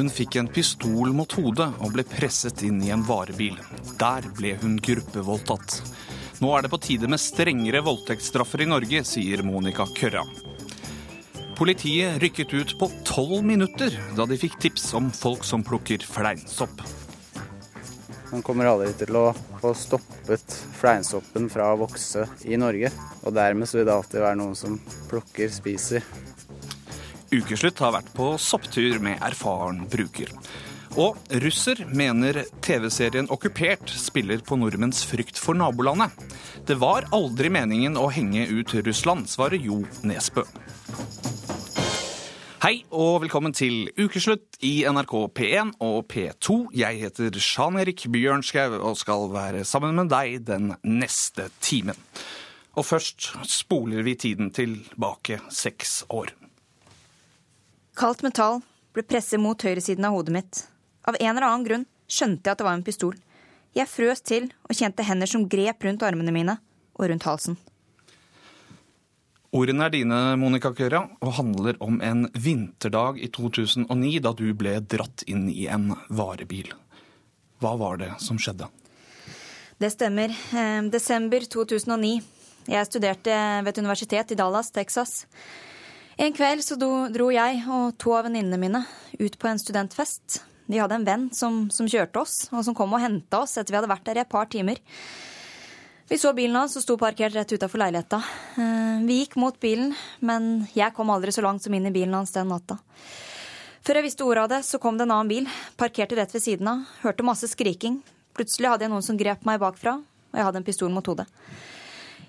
Hun fikk en pistol mot hodet og ble presset inn i en varebil. Der ble hun gruppevoldtatt. Nå er det på tide med strengere voldtektsstraffer i Norge, sier Monica Kørra. Politiet rykket ut på tolv minutter da de fikk tips om folk som plukker fleinsopp. Man kommer aldri til å få stoppet fleinsoppen fra å vokse i Norge. Og dermed vil det alltid være noen som plukker, spiser. Ukeslutt har vært på sopptur med erfaren bruker. Og russer mener TV-serien Okkupert spiller på nordmenns frykt for nabolandet. Det var aldri meningen å henge ut Russland, svarer Jo Nesbø. Hei og velkommen til ukeslutt i NRK P1 og P2. Jeg heter Sjan Erik Bjørnskau og skal være sammen med deg den neste timen. Og først spoler vi tiden tilbake seks år. Kaldt metall ble presset mot høyresiden av hodet mitt. Av en eller annen grunn skjønte jeg at det var en pistol. Jeg frøs til og kjente hender som grep rundt armene mine og rundt halsen. Ordene er dine, Monica Køra, og handler om en vinterdag i 2009 da du ble dratt inn i en varebil. Hva var det som skjedde? Det stemmer. Eh, desember 2009. Jeg studerte ved et universitet i Dallas, Texas. En kveld så dro jeg og to av venninnene mine ut på en studentfest. Vi hadde en venn som, som kjørte oss, og som kom og henta oss etter vi hadde vært der i et par timer. Vi så bilen hans og sto parkert rett utafor leiligheta. Eh, vi gikk mot bilen, men jeg kom aldri så langt som inn i bilen hans den natta. Før jeg visste ordet av det, så kom det en annen bil, parkerte rett ved siden av, hørte masse skriking. Plutselig hadde jeg noen som grep meg bakfra, og jeg hadde en pistol mot hodet.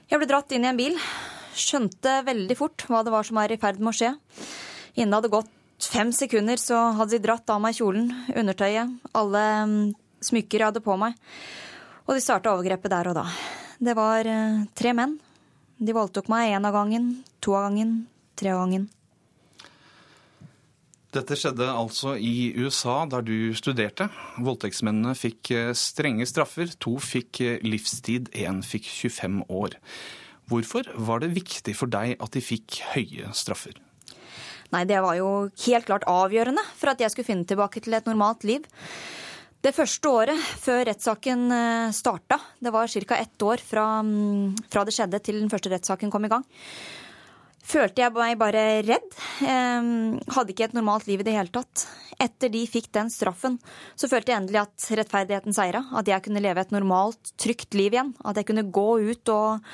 Jeg ble dratt inn i en bil, skjønte veldig fort hva det var som var i ferd med å skje. Innen det hadde gått fem sekunder, så hadde de dratt av meg kjolen, undertøyet, alle mm, smykker jeg hadde på meg. Og de starta overgrepet der og da. Det var eh, tre menn. De voldtok meg én av gangen, to av gangen, tre av gangen. Dette skjedde altså i USA, der du studerte. Voldtektsmennene fikk eh, strenge straffer. To fikk eh, livstid, én fikk 25 år. Hvorfor var det viktig for deg at de fikk høye straffer? Nei, det var jo helt klart avgjørende for at jeg skulle finne tilbake til et normalt liv. Det første året før rettssaken eh, starta, det var ca. ett år fra, mm, fra, det skjedde til den første rettssaken kom i gang, følte jeg meg bare redd. hadde ikke et normalt liv i det hele tatt. Etter de fikk den straffen, så følte jeg endelig at rettferdigheten seira. At jeg kunne leve et normalt, trygt liv igjen. At jeg kunne gå ut og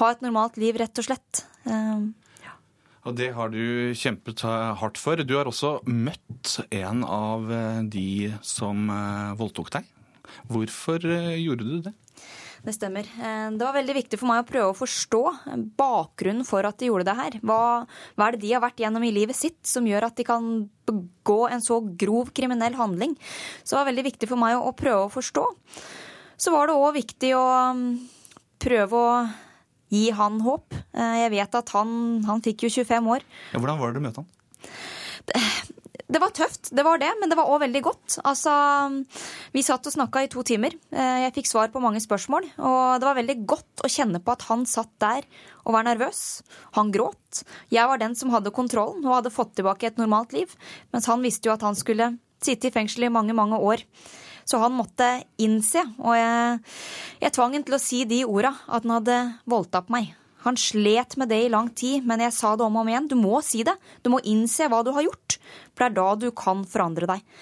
ha et normalt liv, rett og slett. Ja. Og det har du kjempet hardt for. Du har også møtt en av de som eh, voldtok deg. Hvorfor eh, gjorde du det? Det stemmer. Eh, det var veldig viktig for meg å prøve å forstå bakgrunnen for at de gjorde det her. Hva, hva, er det de har vært gjennom i livet sitt som gjør at de kan begå en så grov kriminell handling? Så det var veldig viktig for meg å, å prøve å forstå. Så var det òg viktig å mm, prøve å gi han håp. Eh, jeg vet at han, han fikk jo 25 år. Ja, hvordan var det du møtte han? Det, det var tøft, det var det, men det var òg veldig godt. Altså, vi satt og snakka i to timer. Eh, jeg fikk svar på mange spørsmål. Og det var veldig godt å kjenne på at han satt der og var nervøs. Han gråt. Jeg var den som hadde kontrollen og hadde fått tilbake et normalt liv. Mens han visste jo at han skulle sitte i fengsel i mange, mange år. Så han måtte innse, og jeg, jeg tvang ham til å si de orda, at han hadde voldtatt meg. Han slet med det i lang tid, men jeg sa det om og om igjen. Du må si det. Du må innse hva du har gjort. For det er da du kan forandre deg.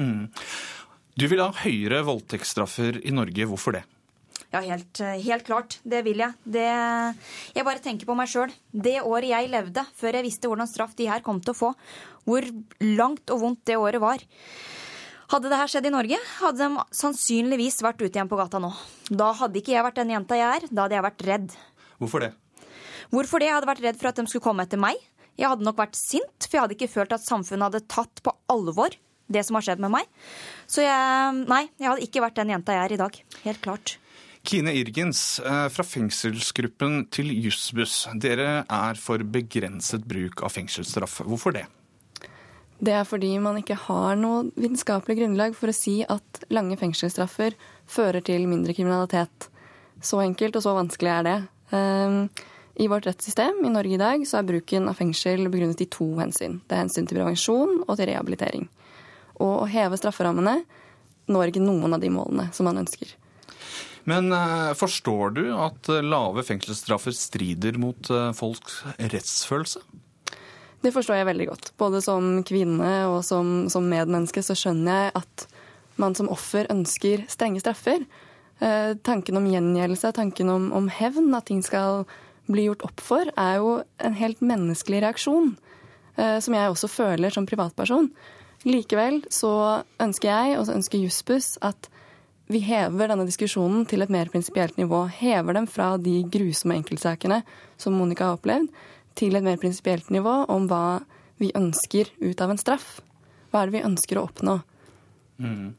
Mm. Du vil ha høyere voldtektsstraffer i Norge. Hvorfor det? Ja, helt, helt, klart. Det vil jeg. Det, jeg bare tenker på meg sjøl. Det året jeg levde, før jeg visste hvordan straff de her kom til å få, hvor langt og vondt det året var. Hadde det her skjedd i Norge, hadde de sannsynligvis vært ute igjen på gata nå. Da hadde ikke jeg vært den jenta jeg er, da hadde jeg vært redd. Hvorfor det? Hvorfor det? Jeg hadde vært redd for at de skulle komme etter meg. Jeg hadde nok vært sint, for jeg hadde ikke følt at samfunnet hadde tatt på alvor det som har skjedd med meg. Så jeg Nei, jeg hadde ikke vært den jenta jeg er i dag. Helt klart. Kine Irgens eh, fra fengselsgruppen til Jussbuss. Dere er for begrenset bruk av fengselsstraff. Hvorfor det? Det er fordi man ikke har noe vitenskapelig grunnlag for å si at lange fengselsstraffer fører til mindre kriminalitet. Så enkelt og så vanskelig er det. Ehm, I vårt rettssystem i Norge i dag så er bruken av fengsel begrunnet i to hensyn. Det er hensyn til prevensjon og til rehabilitering. Og å heve strafferammene når ikke noen av de målene som man ønsker. Men eh, forstår du at eh, lave fengselsstraffer strider mot eh, folks rettsfølelse? Det forstår jeg veldig godt. Både som kvinne og som, som medmenneske så skjønner jeg at man som offer ønsker strenge straffer. Eh, tanken om gjengjeldelse, tanken om, om, hevn, at ting skal bli gjort opp for, er jo en helt menneskelig reaksjon. Eh, som jeg også føler som privatperson. Likevel så ønsker jeg, og så ønsker Jussbuss, at vi hever denne diskusjonen til et mer prinsipielt nivå. Hever dem fra de grusomme enkeltsakene som Monica har opplevd, til et mer prinsipielt nivå om hva vi ønsker ut av en straff. Hva er det vi ønsker å oppnå? Mm.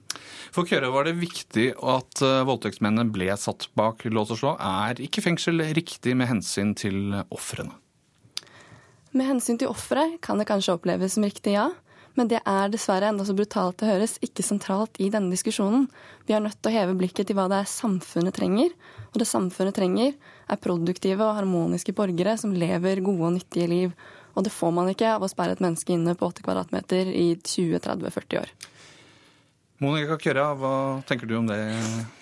For Køre var det viktig at uh, voldtektsmennene ble satt bak lås og slå. Er ikke fengsel riktig med hensyn til ofrene? Med hensyn til offeret kan det kanskje oppleves som riktig, ja. Men det er dessverre, enda så brutalt det høres, ikke sentralt i denne diskusjonen. Vi er nødt til å heve blikket til hva det er samfunnet trenger. Og det samfunnet trenger, er produktive og harmoniske borgere som lever gode og nyttige liv. Og det får man ikke av å sperre et menneske inne på 80 kvadratmeter i 20-30-40 år. Monica Kjøra, hva tenker du om det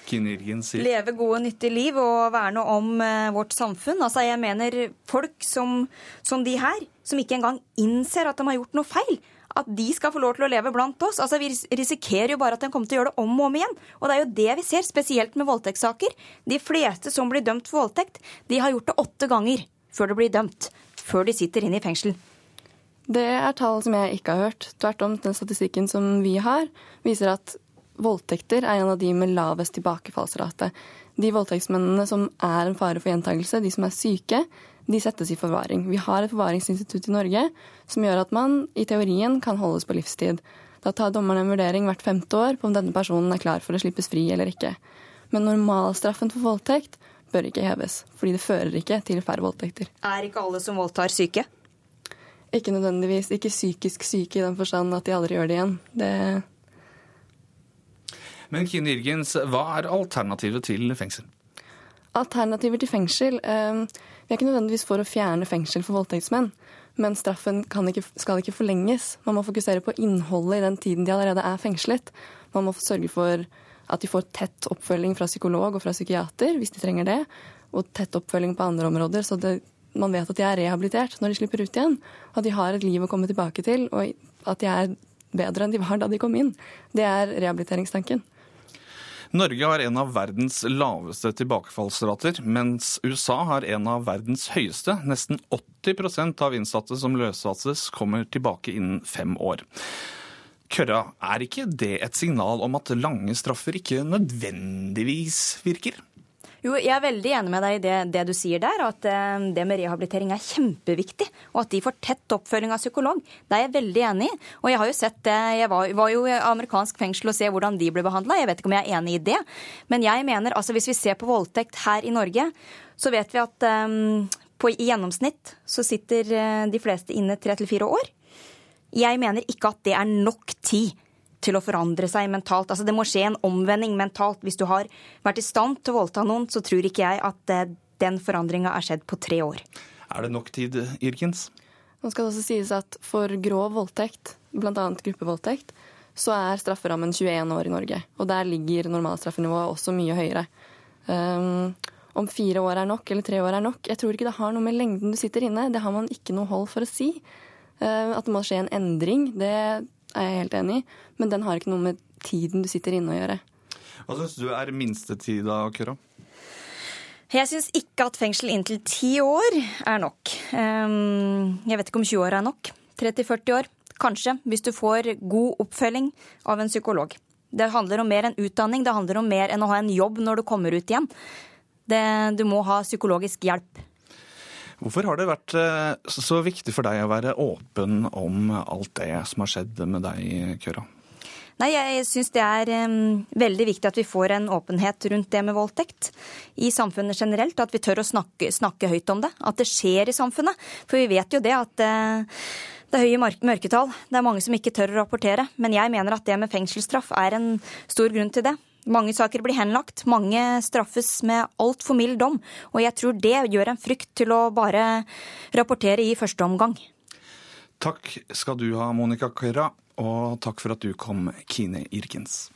Kine Irgen sier? Leve gode, nyttige liv og verne om uh, vårt samfunn. Altså, jeg mener folk som, som de her, som ikke engang innser at de har gjort noe feil at de skal få lov til å leve blant oss. Altså, Vi risikerer jo bare at de kommer til å gjøre det om og om igjen. Og det er jo det vi ser, spesielt med voldtektssaker. De fleste som blir dømt for voldtekt, de har gjort det åtte ganger før de blir dømt. Før de sitter inne i fengsel. Det er tall som jeg ikke har hørt. Tvert om, den statistikken som vi har, viser at voldtekter er en av de med lavest tilbakefallsrate. De voldtektsmennene som er en fare for gjentakelse, de som er syke, de settes i forvaring. Vi har et forvaringsinstitutt i Norge som gjør at man i teorien kan holdes på livstid. Da tar dommeren en vurdering hvert femte år på om denne personen er klar for å slippes fri eller ikke. Men normalstraffen for voldtekt bør ikke heves, fordi det fører ikke til færre voldtekter. Er ikke alle som voldtar, syke? Ikke nødvendigvis. Ikke psykisk syke i den forstand at de aldri gjør det igjen. Det Men Kine Irgens, hva er alternativet til fengsel? Alternativer til fengsel eh, Vi er ikke nødvendigvis for å fjerne fengsel for voldtektsmenn, men straffen ikke, skal ikke forlenges. Man må fokusere på innholdet i den tiden de allerede er fengslet. Man må sørge for at de får tett oppfølging fra psykolog og fra psykiater hvis de trenger det, og tett oppfølging på andre områder, så det, man vet at de er rehabilitert når de slipper ut igjen. At de har et liv å komme tilbake til, og at de er bedre enn de var da de kom inn. Det er rehabiliteringstanken. Norge har en av verdens laveste tilbakefallsrater, mens USA har en av verdens høyeste. Nesten 80% av innsatte som løslates, kommer tilbake innen fem år. Kørra, er ikke det et signal om at lange straffer ikke nødvendigvis virker? Jo, jeg er veldig enig med deg i det, det du sier der, at uh, det med rehabilitering er kjempeviktig. Og at de får tett oppfølging av psykolog. Det er jeg veldig enig i. Og jeg har jo sett det, jeg var, var jo i amerikansk fengsel og se hvordan de ble behandla. Jeg vet ikke om jeg er enig i det. Men jeg mener, altså hvis vi ser på voldtekt her i Norge, så vet vi at um, på, i gjennomsnitt så sitter de fleste inne tre til fire år. Jeg mener ikke at det er nok tid til å forandre seg mentalt. Altså Det må skje en omvending mentalt. Hvis du har vært i stand til å voldta noen, så tror ikke jeg at eh, den forandringa er skjedd på tre år. Er det nok tid, Irkens? Nå skal det også sies at for grov voldtekt, bl.a. gruppevoldtekt, så er strafferammen 21 år i Norge. Og der ligger normalstraffenivået også mye høyere. Um, om fire år er nok, eller tre år er nok, jeg tror ikke det har noe med lengden du sitter inne. Det har man ikke noe hold for å si. Uh, at det må skje en endring, det er jeg helt enig i. Men den har ikke noe med tiden du sitter inne å gjøre. Hva syns du er minstetida, da, Køra? Jeg syns ikke at fengsel inntil ti år er nok. Ehm, jeg vet ikke om 20 år er nok. 30-40 år. Kanskje, hvis du får god oppfølging av en psykolog. Det handler om mer enn utdanning, det handler om mer enn å ha en jobb når du kommer ut igjen. Det, du må ha psykologisk hjelp. Hvorfor har det vært eh, så viktig for deg å være åpen om alt det som har skjedd med deg, Køra? Nei, Jeg syns det er um, veldig viktig at vi får en åpenhet rundt det med voldtekt i samfunnet generelt. At vi tør å snakke, snakke høyt om det. At det skjer i samfunnet. For vi vet jo det at uh, det er høye mørketall. Det er mange som ikke tør å rapportere. Men jeg mener at det med fengselsstraff er en stor grunn til det. Mange saker blir henlagt, mange straffes med altfor mild dom. Og jeg tror det gjør en frykt til å bare rapportere i første omgang. Takk skal du ha, Monica Køra. Og takk for at du kom, Kine Irkens.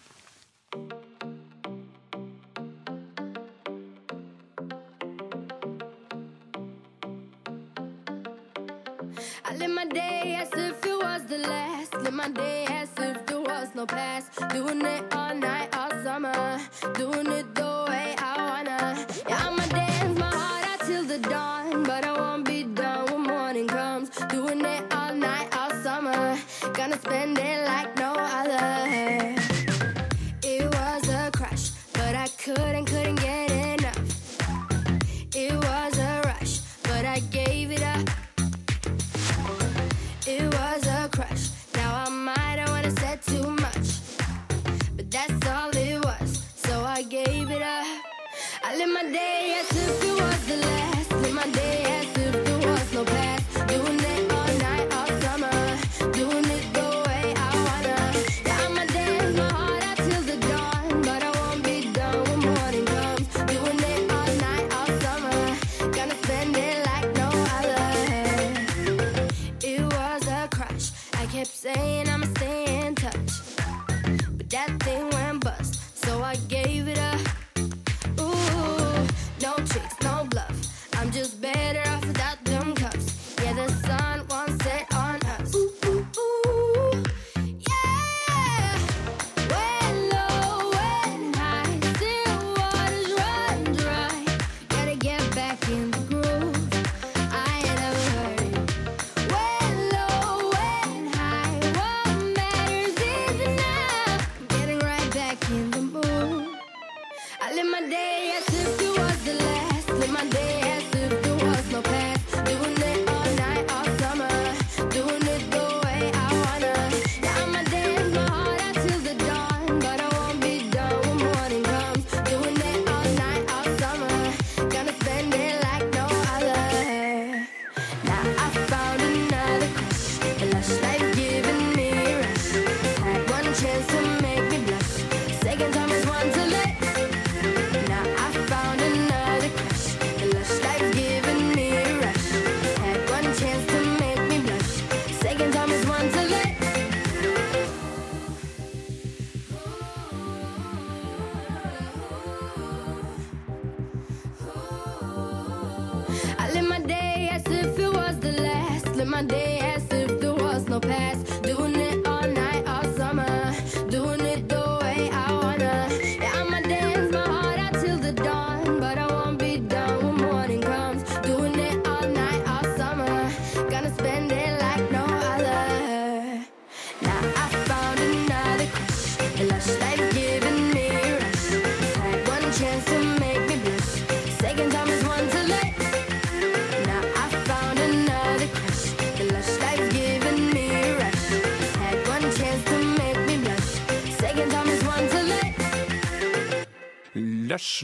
I live my day as if it was the last. Live my day as if was no past. Doing it all night, all summer. Doing it the way I wanna. Yeah, I'ma dance my heart out till the dawn. But I won't be done when morning comes. Doing it all night, all summer. Gonna spend it like gave it up. I live my day as if it was the my day as if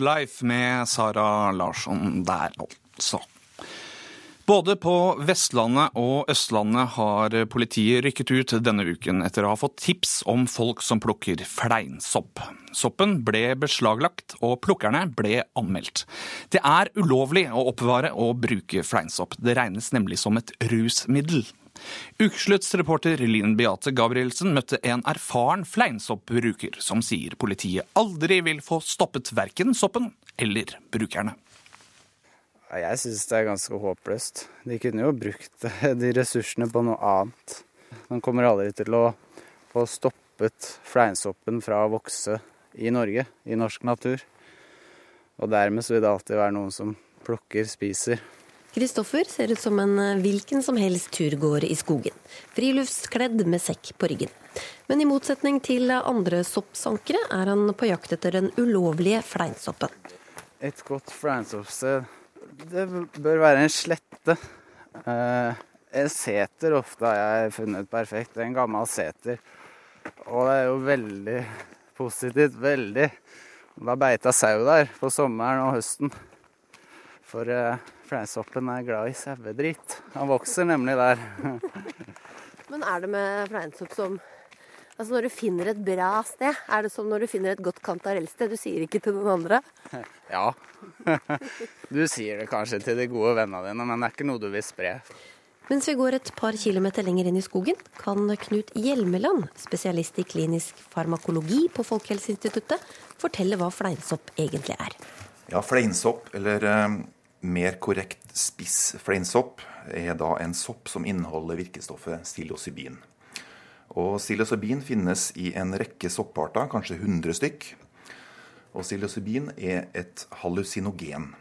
Life med Sara Larsson der, altså. Både på Vestlandet og Østlandet har politiet rykket ut denne uken etter å ha fått tips om folk som plukker fleinsopp. Soppen ble beslaglagt, og plukkerne ble anmeldt. Det er ulovlig å oppbevare og bruke fleinsopp. Det regnes nemlig som et rusmiddel. Ukeslutts reporter Linn Beate Gabrielsen møtte en erfaren fleinsoppbruker som sier politiet aldri vil få stoppet verken soppen eller brukerne. Jeg syns det er ganske håpløst. De kunne jo brukt de ressursene på noe annet. Man kommer aldri til å få stoppet fleinsoppen fra å vokse i Norge, i norsk natur. Og dermed så vil det alltid være noen som plukker, spiser. Kristoffer ser ut som en eh, hvilken som helst turgåer i skogen. Friluftskledd med sekk på ryggen. Men i motsetning til andre soppsankere er han på jakt etter den ulovlige fleinsoppen. Et godt fleinsoppsted Det bør være en slette. Eh, en seter ofte har jeg funnet perfekt. En gammel seter. Og det er jo veldig positivt. Veldig. Da beita sau der på sommeren og høsten. For eh, fleinsoppen er glad i sauedritt. Han vokser nemlig der. Men er det med fleinsopp som Altså Når du finner et bra sted, er det som når du finner et godt kantarellsted? Du sier ikke til noen andre? Ja. Du sier det kanskje til de gode vennene dine, men det er ikke noe du vil spre. Mens vi går et par kilometer lenger inn i skogen, kan Knut Hjelmeland, spesialist i klinisk farmakologi på Folkehelseinstituttet, fortelle hva fleinsopp egentlig er. Ja, Fleinsopp, eller eh, mer korrekt spiss fleinsopp, er da en sopp som inneholder virkestoffet psilocybin. Og Psilocybin finnes i en rekke sopparter, kanskje 100 stykk. Og psilocybin er et hallusinogen.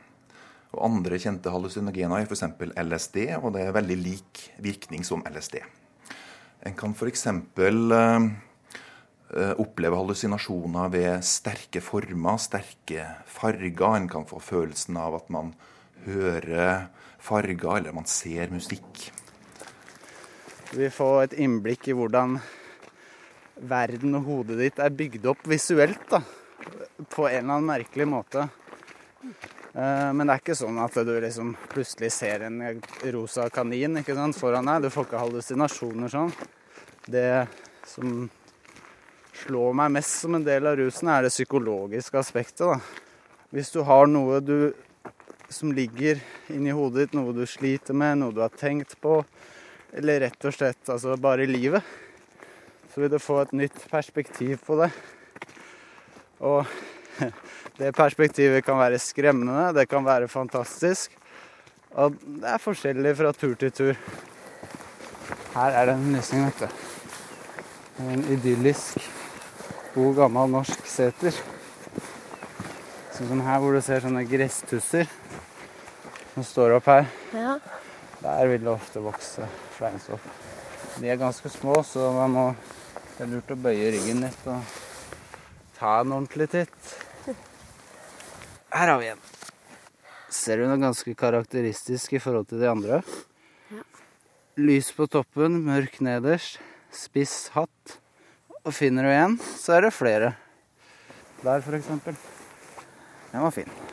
Og Andre kjente hallusinogener er f.eks. LSD, og det er veldig lik virkning som LSD. En kan f.eks. Uh, eh, oppleve hallusinasjoner ved sterke former, sterke farger. En kan få følelsen av at man hører farger, eller man ser musikk. Vi får et innblikk i hvordan verden og hodet ditt er bygd opp visuelt. da, På en eller annen merkelig måte. Eh, men det er ikke sånn at du liksom plutselig ser en rosa kanin ikke sant, foran deg. Du får ikke hallusinasjoner sånn. Det som slår meg mest som en del av rusen, er det psykologiske aspektet. da. Hvis du har noe du, som ligger inni hodet ditt, noe du sliter med, noe du har tenkt på, eller rett og slett altså bare livet, så vil du få et nytt perspektiv på det. Og Det perspektivet kan være skremmende, det kan være fantastisk. Og det er forskjellig fra tur til tur. Her er det en løsning, vet du. En idyllisk, god, gammel norsk seter. Sånn som her hvor du ser sånne gresstusser som står opp her. Ja. Der vil det ofte vokse fleinsopp. De er ganske små, så man må, det er lurt å bøye ryggen litt og ta en ordentlig titt. Her har vi en. Ser du noe ganske karakteristisk i forhold til de andre? Ja. Lys på toppen, mørk nederst, spiss hatt. Og finner du en, så er det flere. Der, eksempel. Den var fin.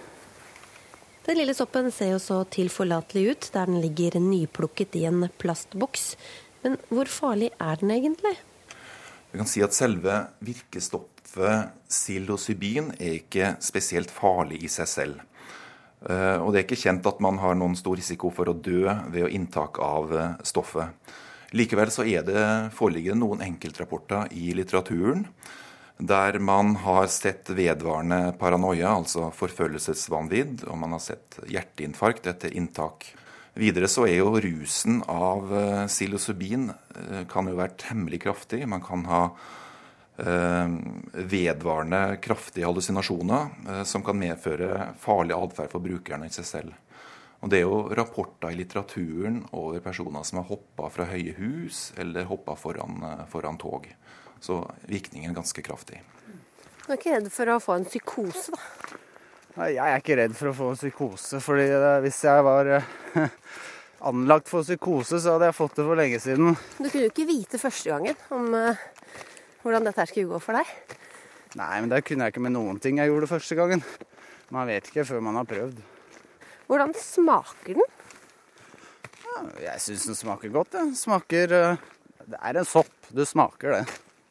Den lille soppen ser jo så tilforlatelig ut der den ligger nyplukket i en plastboks. Men hvor farlig er den egentlig? Vi kan si at selve virkestoffet stoffet psilocybin er ikke spesielt farlig i seg selv. Eh, og det er ikke kjent at man har noen stor risiko for å dø ved å inntak av eh, stoffet. Likevel så er det foreligger noen enkeltrapporter i litteraturen der man har sett vedvarende paranoia, altså forfølgelsesvanvidd, og man har sett hjerteinfarkt etter inntak. Videre så er jo rusen av eh, psilocybin kan jo være temmelig kraftig. Man kan ha Eh, vedvarende kraftige hallusinasjoner eh, som kan medføre farlig atferd for brukerne i seg selv. Og Det er jo rapporter i litteraturen over personer som har hoppa fra høye hus eller hoppa foran, eh, foran, tog. Så virkningen er ganske kraftig. Du er ikke redd for å få en psykose, da? Nei, jeg er ikke redd for å få en psykose. fordi hvis jeg var anlagt for psykose, så hadde jeg fått det for lenge siden. Du kunne jo ikke vite første gangen om hvordan dette her skulle gå for deg? Nei, men det kunne jeg ikke med noen ting jeg gjorde første gangen. Man vet ikke før man har prøvd. Hvordan smaker den? Ja, jeg syns den smaker godt. Det smaker eh, Det er en sopp. Du smaker det.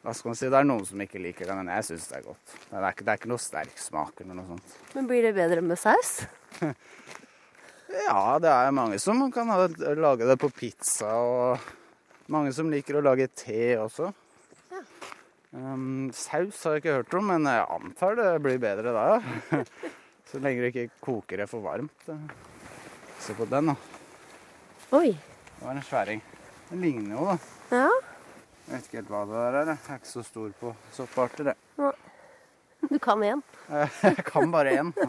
Hva skal man si? Det er noen som ikke liker den, men jeg syns det er godt. Det er, ikke, det er ikke noe sterk smak eller noe sånt. Men blir det bedre med saus? ja, det er mange som kan lage det på pizza, og mange som liker å lage te også. Um, saus har jeg ikke hørt om, men jeg antar det blir bedre da. Så lenge det ikke koker det for varmt. Se på den, da. Oi. Det var en sværing. Den ligner jo, da. Ja. Jeg vet ikke helt hva det der er. Jeg er ikke så stor på sopparter, jeg. Du kan én? Jeg kan bare én.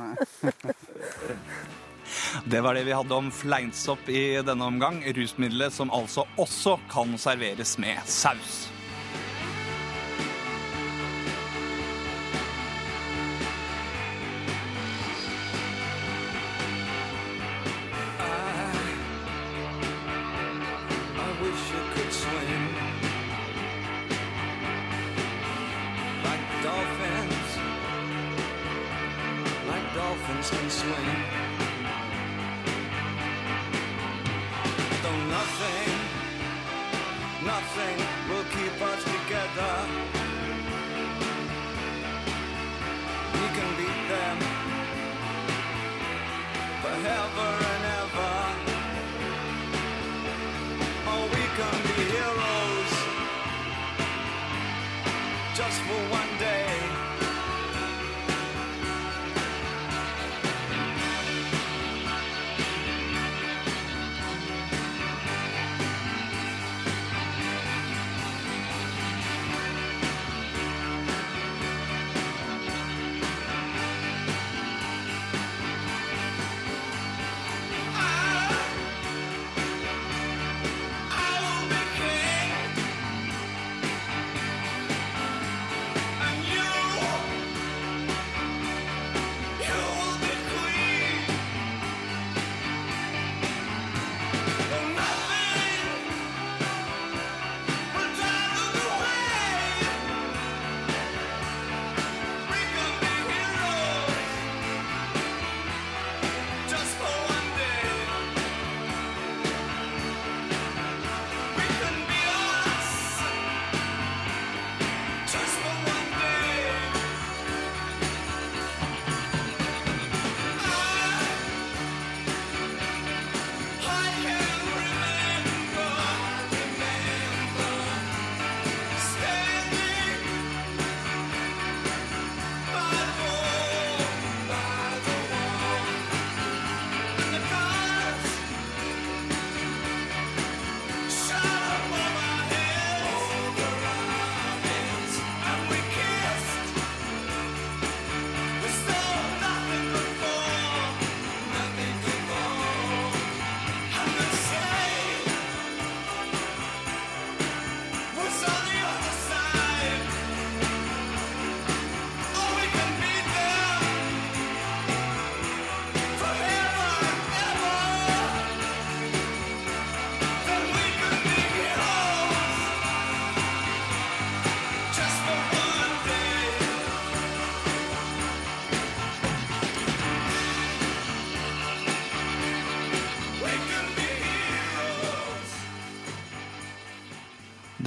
Det var det vi hadde om fleinsopp i denne omgang. Rusmiddelet som altså også kan serveres med saus.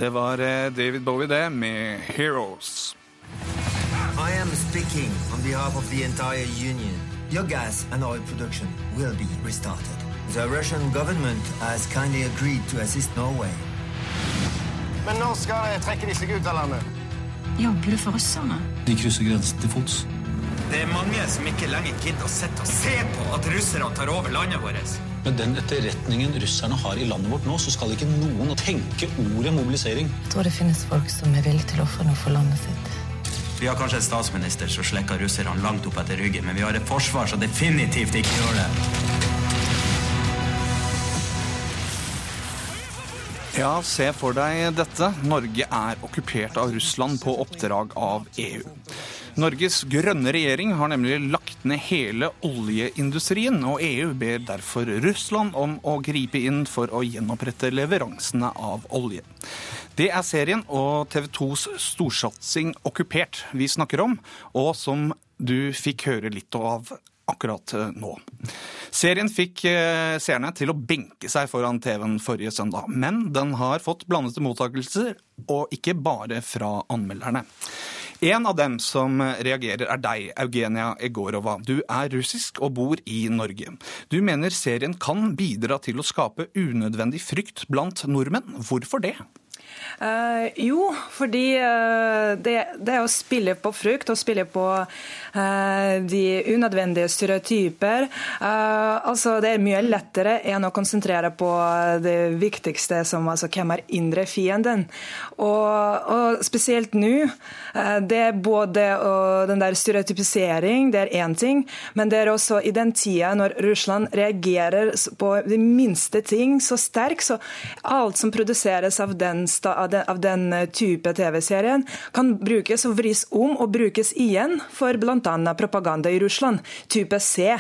Det var eh, David Bowie, det, med 'Heroes'. I am speaking on behalf of the entire Union. Your gas and oil production will be restarted. The Russian government has kindly agreed to assist Norway. Men når skal trekke de seg ut av landet? Jobber du for russerne? De krysser grensen til fots. Det er mange som ikke lenger gidder å sitte og se på at russerne tar over landet vårt. Med den etterretningen russerne har i landet vårt nå, så skal ikke noen tenke ordet mobilisering. Jeg tror det finnes folk som er villige til å ofre noe for landet sitt. Vi har kanskje en statsminister som slekker russerne langt opp etter ryggen, men vi har et forsvar som definitivt ikke gjør det. Ja, se for deg dette. Norge er okkupert av Russland på oppdrag av EU. Norges grønne regjering har nemlig lagt ned hele oljeindustrien, og EU ber derfor Russland om å gripe inn for å gjenopprette leveransene av olje. Det er serien og TV 2s storsatsing Okkupert vi snakker om, og som du fikk høre litt av akkurat eh, nå. Serien fikk eh, seerne til å benke seg foran TV-en forrige søndag, men den har fått blandede mottakelser, og ikke bare fra anmelderne. En av dem som reagerer er deg, Eugenia Egorova. Du er russisk og bor i Norge. Du mener serien kan bidra til å skape unødvendig frykt blant nordmenn. Hvorfor det? Eh, jo, fordi eh, det, det å spille på frukt og spille på eh, de unødvendige stereotyper. Eh, altså, det er mye lettere enn å konsentrere på det viktigste, som altså hvem er indre fienden. Og, og spesielt nå. eh, det er både den der stereotypisering, det er én ting, men det er også i den tida når Russland reagerer på de minste ting så sterkt, så alt som produseres av den, av den, av den eh, type TV-serien, kan brukes og vris om og brukes igjen for bl.a. propaganda i Russland. Type C.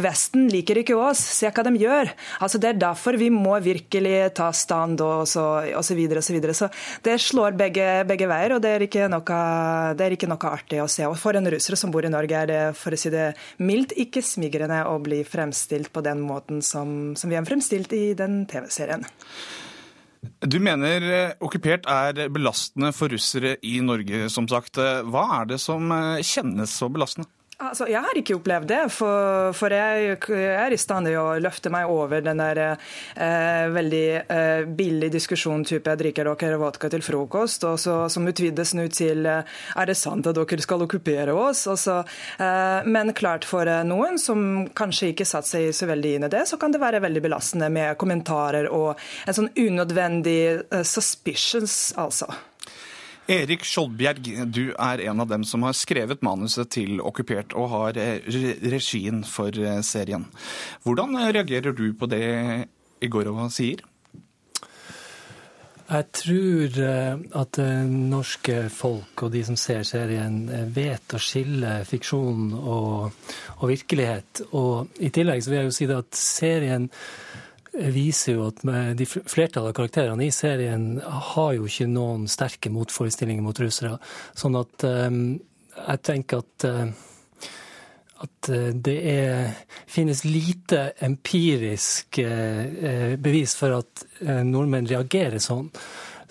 Vesten liker ikke oss, se hva de gjør. Altså Det er derfor vi må virkelig ta stand og så, og så videre og så videre. Så det slår begge, begge veier, og det er, noe, det er ikke noe artig å se. Og for en russer som bor i Norge, er det for å si det mildt ikke smigrende å bli fremstilt på den måten som, som vi er fremstilt i den TV-serien. Du mener eh, okkupert er belastende for russere i Norge, som sagt. Eh, Hva er det som eh, kjennes så belastende? Altså, jeg har ikke opplevd det, for, for jeg, jeg er i stand til å løfte meg over den der eh, veldig eh, billige diskusjonen type jeg drikker dere vodka til frokost, og så, som utvides nå til eh, er det sant at dere skal okkupere oss? Så, eh, men klart for eh, noen som kanskje ikke satt seg så veldig inn i det, så kan det være veldig belastende med kommentarer og en sånn unødvendig eh, suspicions, altså. Erik Skjoldbjerg, du er en av dem som har skrevet manuset til Okkupert og har eh, regien for eh, serien. Hvordan eh, reagerer du på det Igorova sier? Jeg tror at det norske folk og de som ser serien, vet å skille fiksjon og, og virkelighet. Og i tillegg så vil jeg jo si det at serien viser jo at de flertallet av karakterene i serien har jo ikke noen sterke motforestillinger mot russere. Sånn at eh, jeg tenker at eh, at eh, det er, finnes lite empirisk bevis for at nordmenn reagerer sånn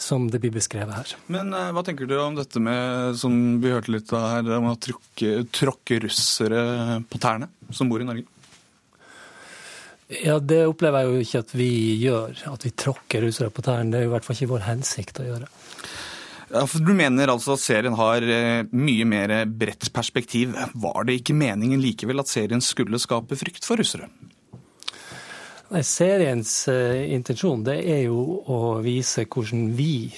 som det blir beskrevet her. Men eh, hva tenker du om dette med, som vi hørte litt av her, om å tråkke russere på tærne, som bor i Norge? Ja, Det opplever jeg jo ikke at vi gjør, at vi tråkker russere på tærne. Det er i hvert fall ikke vår hensikt å gjøre. Ja, Du mener altså at serien har eh, mye mer bredt perspektiv. Var det ikke meningen likevel at serien skulle skape frykt for russere? Nei, Seriens eh, intensjon det er jo å vise hvordan vi,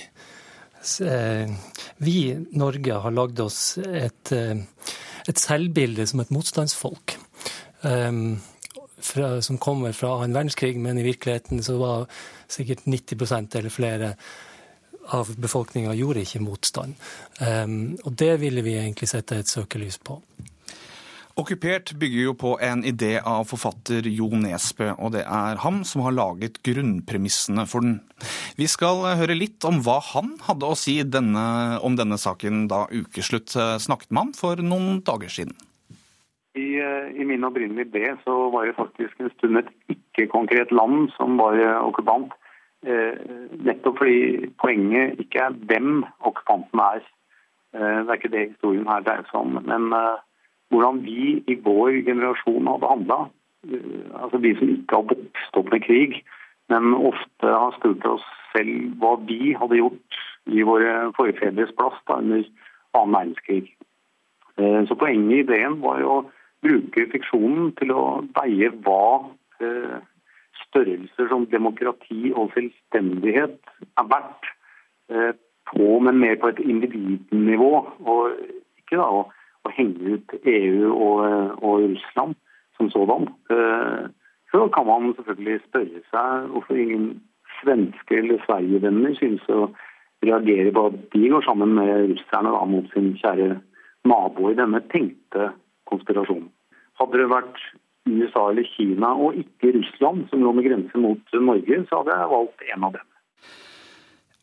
eh, vi Norge har lagd oss et, eh, et selvbilde som et motstandsfolk. Um, fra, som kommer fra annen verdenskrig, men i virkeligheten så var sikkert 90% eller flere av befolkninga gjorde ikke motstand. Um, og det ville vi egentlig sette et søkelys på. Okkupert bygger jo på en idé av forfatter Jo Nesbø, og det er ham som har laget grunnpremissene for den. Vi skal høre litt om hva han hadde å si denne, om denne saken da ukeslutt eh, snakket med ham for noen dager siden. I, eh, I min opprinnelige idé så var det faktisk en stund et ikke-konkret land som var eh, okkupant. Eh, nettopp fordi poenget ikke er hvem okkupanten er. Eh, det er ikke det historien her dreier seg om. Men eh, hvordan vi i vår generasjon hadde handla. Eh, altså de som ikke har vokst opp med krig, men ofte har spurt oss selv hva vi hadde gjort i våre forfedres plass da, under annen verdenskrig. Så poenget i ideen var jo bruke fiksjonen til å veie hva eh, størrelser som demokrati og selvstendighet er verdt eh, på, men mer på et individnivå. Og ikke da å, å henge ut EU og, og Russland som sådan. Eh, Så kan man selvfølgelig spørre seg hvorfor ingen svenske eller Sverige-venner synes å reagere på at de går sammen med russerne da, mot sin kjære nabo i denne tenkte konspirasjonen. Hadde det vært USA eller Kina og ikke Russland som lå med grense mot Norge, så hadde jeg valgt en av dem.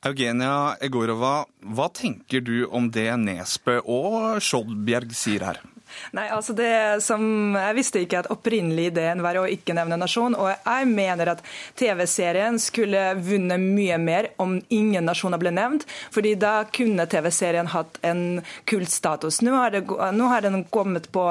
Eugenia Egorova, hva tenker du om det Nesbø og Skjoldbjerg sier her? Nei, altså det som, Jeg visste ikke at opprinnelig ideen var å ikke nevne nasjon. Og jeg mener at TV-serien skulle vunnet mye mer om ingen nasjoner ble nevnt. fordi da kunne TV-serien hatt en kultstatus. Nå nå har den kommet på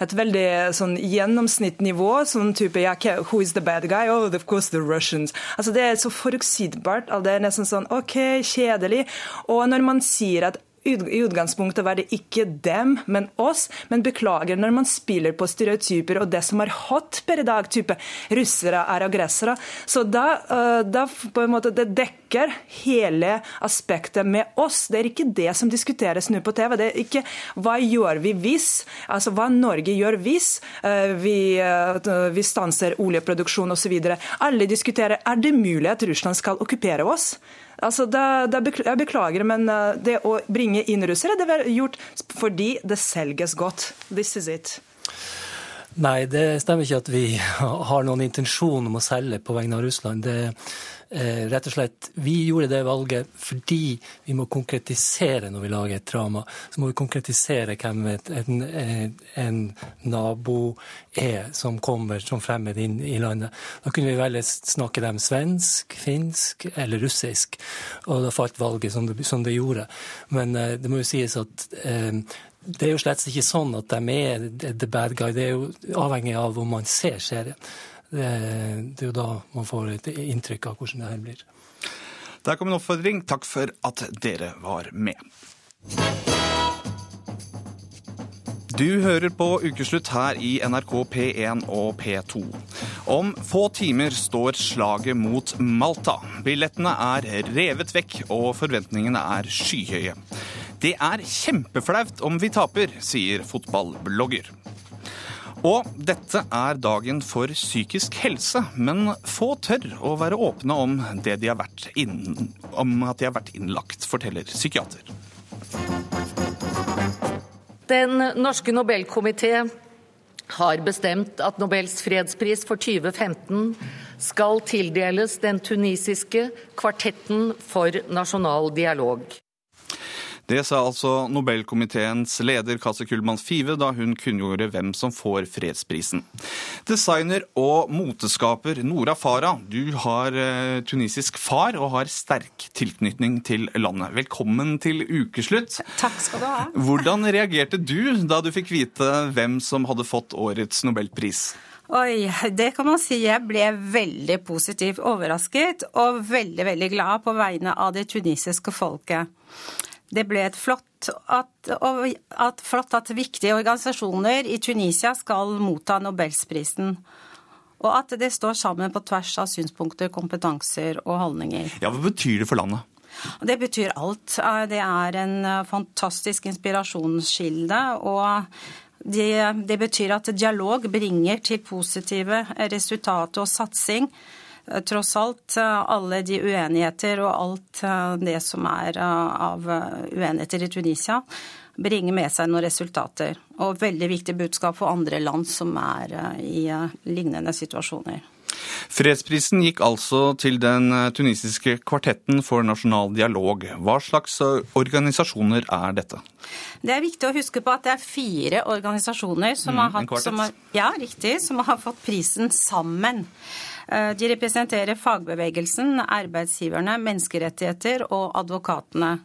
et veldig sånn gjennomsnittnivå. sånn type, ja, Who is the bad guy? Oh, of course the Russians. Altså Det er så forutsigbart. Det er nesten sånn OK, kjedelig. Og når man sier at i utgangspunktet var det ikke dem, men oss. Men beklager når man spiller på stereotyper og det som er hot per i dag, type russere er aggressere. Så da, eh, da på en måte det dekker hele aspektet med oss. Det er ikke det som diskuteres nå på TV. Det er ikke hva gjør vi hvis, altså hva Norge gjør hvis eh, vi, eh, vi stanser oljeproduksjon osv. Alle diskuterer er det mulig at Russland skal okkupere oss. Altså, det, det, bekl- jeg beklager, men uh, det å bringe inn russere, det var gjort fordi det selges godt. This is it. Nei, det stemmer ikke at vi har noen intensjon om å selge på vegne av Russland. Det, eh, rett og slett, Vi gjorde det valget fordi vi må konkretisere når vi lager et drama. Så må vi konkretisere hvem et, en, en, en nabo er som kommer som fremmed inn i landet. Da kunne vi velge snakke dem svensk, finsk eller russisk. Og da falt valget som det, som det gjorde. Men eh, det må jo sies at eh, det er jo slett ikke sånn at de er the bad guy. Det er jo avhengig av om man ser serien. Det, det er jo da man får et inntrykk av hvordan det her blir. Der kom en oppfordring. Takk for at dere var med. Du hører på Ukeslutt her i NRK P1 og P2. Om få timer står slaget mot Malta. Billettene er revet vekk, og forventningene er skyhøye. Det er kjempeflaut om vi taper, sier fotballblogger. Og dette er dagen for psykisk helse, men få tør å være åpne om, det de har vært inn, om at de har vært innlagt, forteller psykiater. Den norske Nobelkomité har bestemt at Nobels fredspris for 2015 skal tildeles den tunisiske kvartetten for nasjonal dialog. Det sa altså Nobelkomiteens leder Kaci Kullmann Five da hun kunngjorde hvem som får fredsprisen. Designer og moteskaper Nora Farah, du har eh, tunisisk far og har sterk tilknytning til landet. Velkommen til ukeslutt. Takk skal du ha. Hvordan reagerte du da du fikk vite hvem som hadde fått årets nobelpris? Oi, det kan man si. Jeg ble veldig positivt overrasket og veldig, veldig glad på vegne av det tunisiske folket. Det ble et flott at, at, flott at viktige organisasjoner i Tunisia skal motta Nobelsprisen. Og at det står sammen på tvers av synspunkter, kompetanser og holdninger. Ja, Hva betyr det for landet? Det betyr alt. Det er en fantastisk inspirasjonskilde. og det, det betyr at dialog bringer til positive resultater og satsing. Tross alt alle de uenigheter og alt det som er av uenigheter i Tunisia, bringer med seg noen resultater. Og veldig viktig budskap for andre land som er i lignende situasjoner. Fredsprisen gikk altså til den tunisiske kvartetten for nasjonal dialog. Hva slags organisasjoner er dette? Det er viktig å huske på at det er fire organisasjoner som, Mm, har, hatt, som, har, ja, riktig, som har fått prisen sammen. Eh, De representerer fagbevegelsen, arbeidsgiverne, menneskerettigheter og advokatene.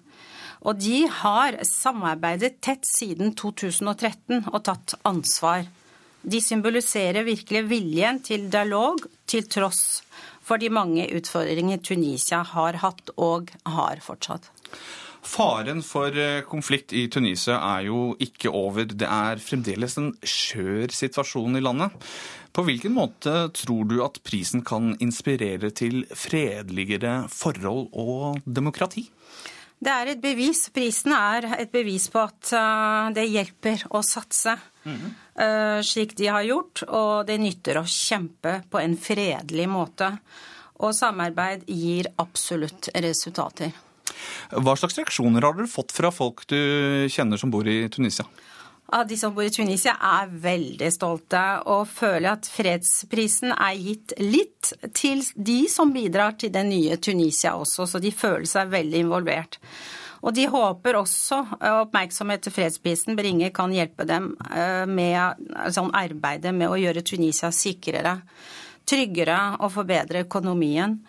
Og de har samarbeidet tett siden 2013 og tatt ansvar. De symboliserer virkelig viljen til dialog til tross for de mange utfordringer Tunisia har hatt og har fortsatt. Faren for eh, konflikt i Tunisia er jo ikke over. Det er fremdeles en skjør situasjon i landet. På hvilken måte tror du at prisen kan inspirere til fredeligere forhold og demokrati? Det er et bevis. Prisen er et bevis på at eh, det hjelper å satse. eh, slik de har gjort, og det nytter å kjempe på en fredelig måte. Og samarbeid gir absolutt resultater. Hva slags reaksjoner har dere fått fra folk du kjenner som bor i Tunisia? De som bor i Tunisia er veldig stolte og føler at fredsprisen er gitt litt til de som bidrar til det nye Tunisia også, så de føler seg veldig involvert. Og de håper også oppmerksomhet til fredsprisen bringer kan hjelpe dem med sånn arbeidet med å gjøre Tunisia sikrere, tryggere og forbedre økonomien.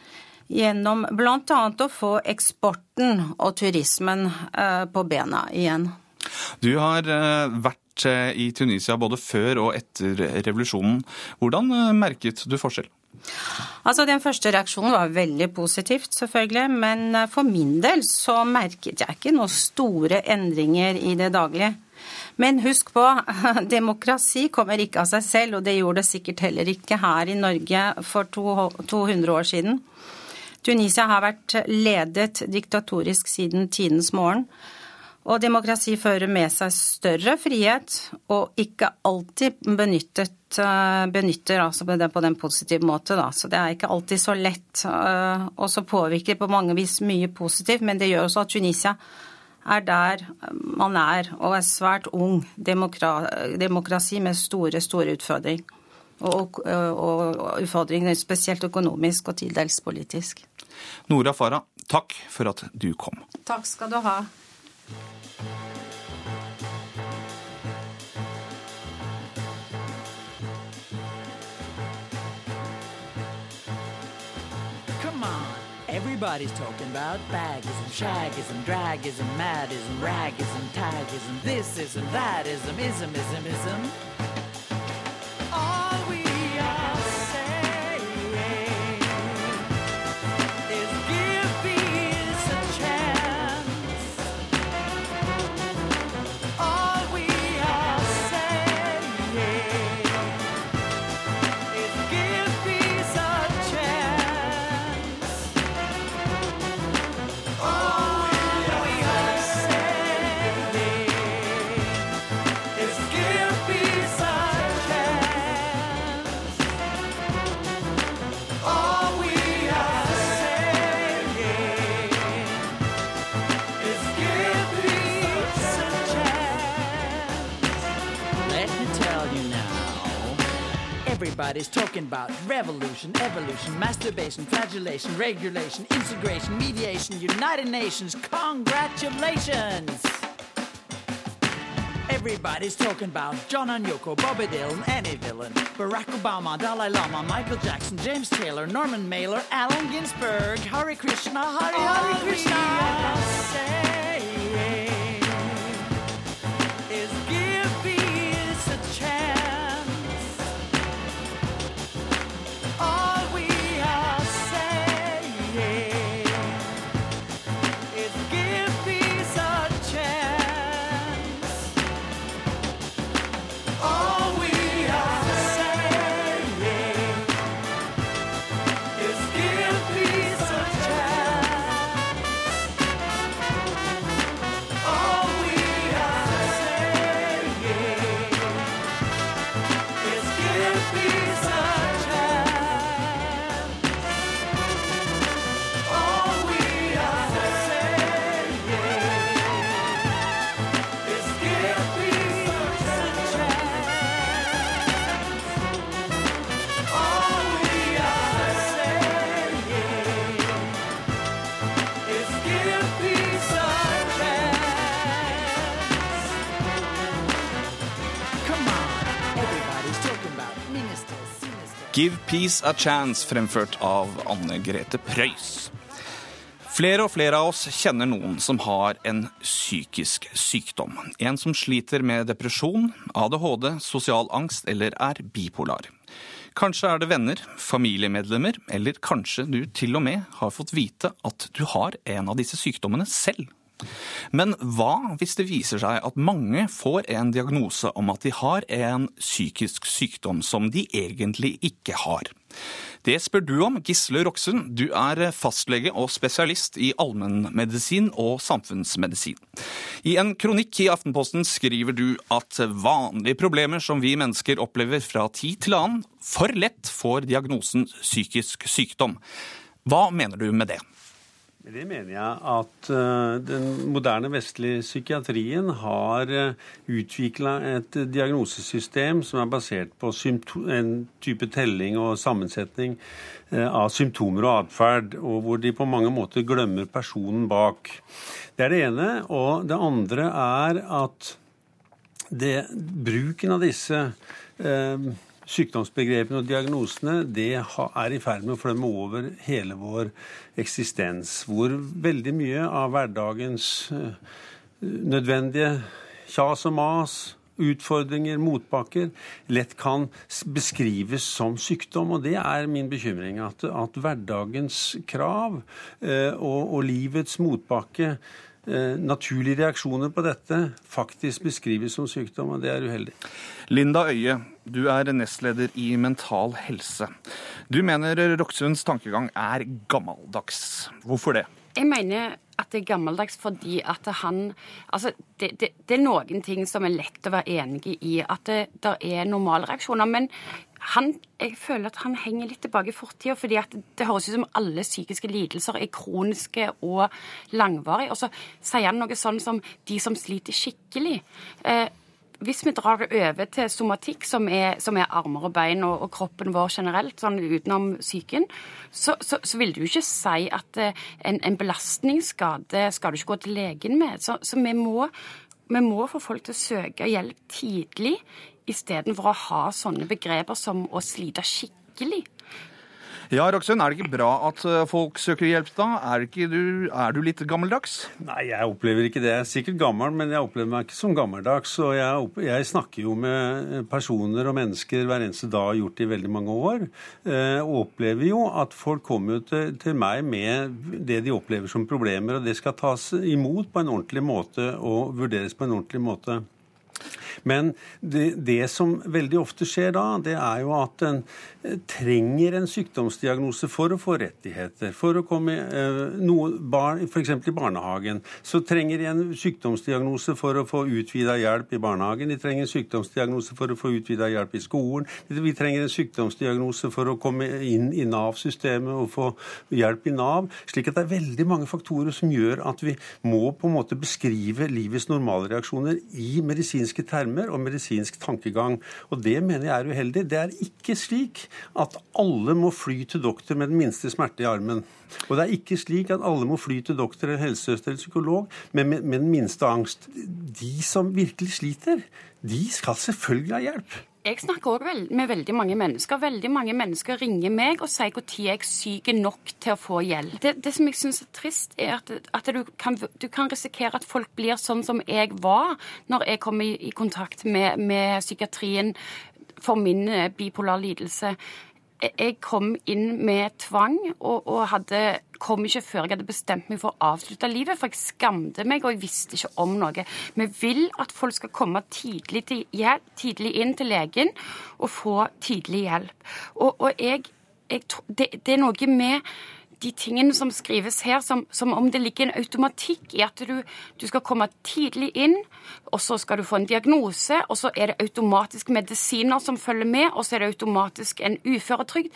Gjennom bl.a. å få eksporten og turismen eh, på bena igjen. Du har eh, vært eh, i Tunisia både før og etter revolusjonen. Hvordan merket du forskjell? Altså, Den første reaksjonen var veldig positivt, selvfølgelig. Men for min del så merket jeg ikke noen store endringer i det daglige. Men husk på, demokrati kommer ikke av seg selv, og det gjorde det sikkert heller ikke her i Norge for 200 år siden. Tunisia har vært ledet diktatorisk siden tidens morgen. Og demokrati fører med seg større frihet, og ikke alltid benyttet, eh, benytter altså det på den positive måte. Da. Så det er ikke alltid så lett. eh, Og så påvirker det på mange vis mye positivt, men det gjør også at Tunisia er der man er, og er svært ung demokra demokrati med store, store utfordringer. Og, og, og utfordringene spesielt økonomisk og til dels politisk. Nora Farah, takk for at du kom. Takk skal du ha. Come on, Everybody's talking about bagism, shagism, dragism, madism, ragism, tagism, thisism, that ism, ism, ism. All Everybody's talking about revolution, evolution, masturbation, flagellation, regulation, integration, mediation, United Nations. Congratulations! Everybody's talking about John and Yoko, Bobby Dylan, any villain, Barack Obama, Dalai Lama, Michael Jackson, James Taylor, Norman Mailer, Allen Ginsberg, Hare Krishna, Hare Hare Krishna. Is Give Peace a Chance, fremført av Anne Grete Preus. Flere og flere av oss kjenner noen som har en psykisk sykdom. En som sliter med depresjon, ADHD, sosial angst eller er bipolar. Kanskje er det venner, familiemedlemmer, eller kanskje du til og med har fått vite at du har en av disse sykdommene selv. Men hva hvis det viser seg at mange får en diagnose om at de har en psykisk sykdom som de egentlig ikke har? Det spør du om, Gisle Roksund. Du er fastlege og spesialist i allmennmedisin og samfunnsmedisin. I en kronikk i Aftenposten skriver du at vanlige problemer som vi mennesker opplever fra tid til annen, for lett får diagnosen psykisk sykdom. Hva mener du med det? Det mener jeg at eh, den moderne vestlige psykiatrien har utvikla et diagnosesystem som er basert på en type telling og sammensetning eh, av symptomer og atferd, og hvor de på mange måter glemmer personen bak. Det er det ene. Og det andre er at det, bruken av disse eh, sykdomsbegrepene og diagnosene det er i ferd med å flømme over hele vår eksistens. Hvor veldig mye av hverdagens eh, nødvendige kjas og mas, utfordringer, motbakker, lett kan beskrives som sykdom. Og det er min bekymring. At, at hverdagens krav eh, og, og livets motbakke naturlige reaksjoner på dette faktisk beskrives som sykdom, og det er uheldig. Linda Øye, du er nestleder i Mental Helse. Du mener Roksunds tankegang er gammeldags. Hvorfor det? Jeg mener at det er gammeldags fordi at han Altså, det, det, det er noen ting som er lett å være enig i. At det, der er normalreaksjoner. Men han, jeg føler at han henger litt tilbake i fortida. fordi det høres ut som alle psykiske lidelser er kroniske og langvarige. Og så sier han noe sånn som 'de som sliter skikkelig'. Eh, hvis vi drar det over til somatikk, som er, som er armer og bein og, og kroppen vår generelt, sånn utenom psyken, så, så, så vil du ikke si at eh, en, en belastningsskade skal du ikke gå til legen med. Så, så vi, må, vi må få folk til å søke hjelp tidlig, istedenfor å ha sånne begreper som å slite skikkelig. Ja, Roksund, er det ikke bra at eh, folk søker hjelp da? Er, du, er du litt gammeldags? Nei, jeg opplever ikke det. Jeg er sikkert gammel, men jeg opplever meg ikke som gammeldags. Og jeg, jeg snakker jo med personer og mennesker hver eneste dag, gjort det i veldig mange år. eh, Og opplever jo at folk kommer til, til meg med det de opplever som problemer, og det skal tas imot på en ordentlig måte og vurderes på en ordentlig måte. Men det, det som veldig ofte skjer da, det er jo at en eh, trenger en sykdomsdiagnose for å få rettigheter. For å komme eh, noe barn, F.eks. i barnehagen. Så trenger de en sykdomsdiagnose for å få utvida hjelp i barnehagen. De trenger en sykdomsdiagnose for å få utvida hjelp i skolen. Vi trenger en sykdomsdiagnose for å komme inn i Nav-systemet og få hjelp i Nav. Slik at det er veldig mange faktorer som gjør at vi må på en måte beskrive livets normalreaksjoner i medisinske termer og medisinsk tankegang. Og det mener jeg er uheldig. Det er ikke slik at alle må fly til doktor med den minste smerte i armen. Og det er ikke slik at alle må fly til doktor eller helsesøster eller psykolog men med, med den minste angst. De som virkelig sliter, de skal selvfølgelig ha hjelp. Jeg snakker også med veldig mange mennesker. Veldig mange mennesker ringer meg og sier når jeg er syk nok til å få hjelp. Det, det som jeg syns er trist, er at, at du, kan, du kan risikere at folk blir sånn som jeg var når jeg kom i, i kontakt med, med psykiatrien for min eh, bipolar lidelse. Jeg- kom inn med tvang og, og hadde, kom ikke før jeg hadde bestemt meg for å avslutte livet, for jeg skamte meg, og jeg visste ikke om noe. Vi vil at folk skal komme tidlig, til ja, tidlig inn til legen og få tidlig hjelp. Og, og jeg, jeg, det, det er noe med de tingene som skrives her, som, som om det ligger en automatikk i at du, du skal komme tidlig inn, og så skal du få en diagnose, og så er det automatisk medisiner som følger med, og så er det automatisk en uføretrygd.